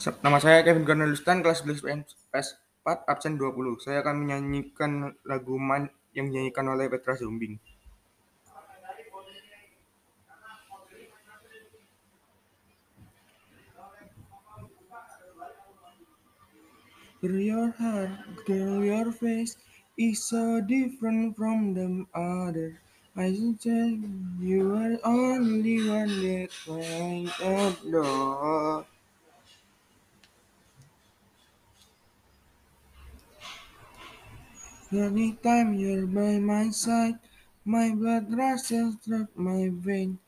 Nama saya Kevin Cornelistan, kelas 11 PS4, absen 20. Saya akan menyanyikan lagu Man yang dinyanyikan oleh Petra Zombing. Girl, your heart, girl, your face is so different from the others. I should tell you are only one that I adore. Anytime you're by my side, my blood rushes through my veins,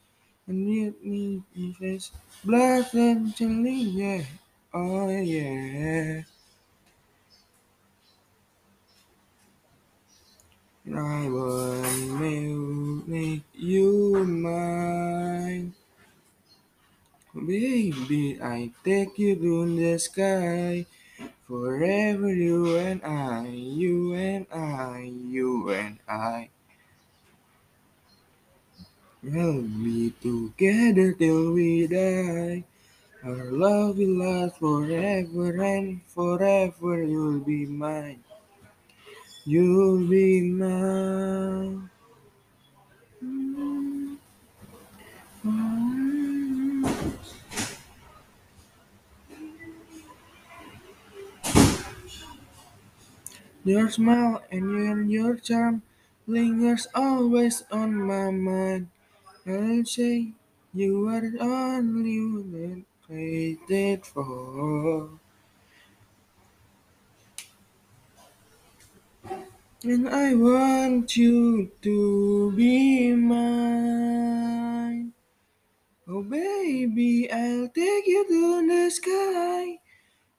and you need me face blood and chilly, yeah, oh yeah. I want to make you mine. Baby, I take you to the sky. Forever you and I, you and I, you and I. We'll be together till we die. Our love will last forever and forever. You'll be mine. You'll be mine. Your smile and your, your charm lingers always on my mind. I'll say you are the only I waited for. And I want you to be mine. Oh baby, I'll take you to the sky.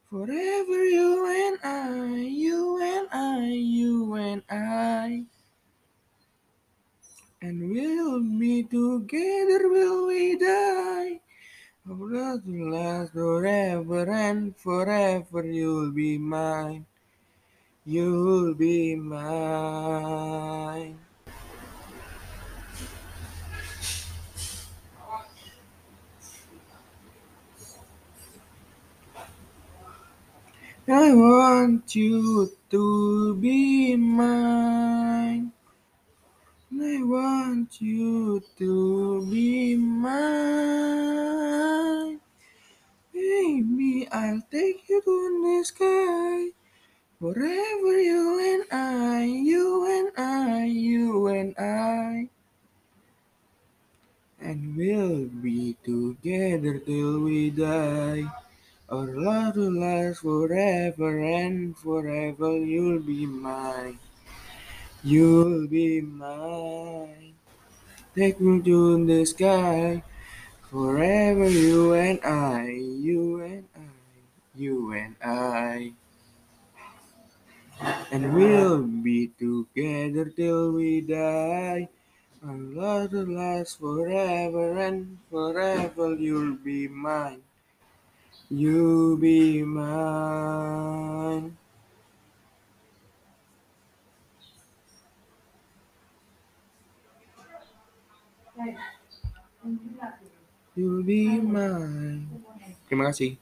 Forever you and I, you and I, you and I. And we'll be together will we die. Love will last forever and forever you'll be mine. You'll be mine. I want you to be mine. I want you to be mine. Baby, I'll take you to the sky. Forever you and I, you and I, you and I. And we'll be together till we die. Our love will last forever and forever. You'll be mine. You'll be mine. Take me to the sky. Forever you and I, you and I, you and I. And we'll be together till we die. Our love will last forever and forever. You'll be mine. you'll be mine. You'll be mine. Terima kasih.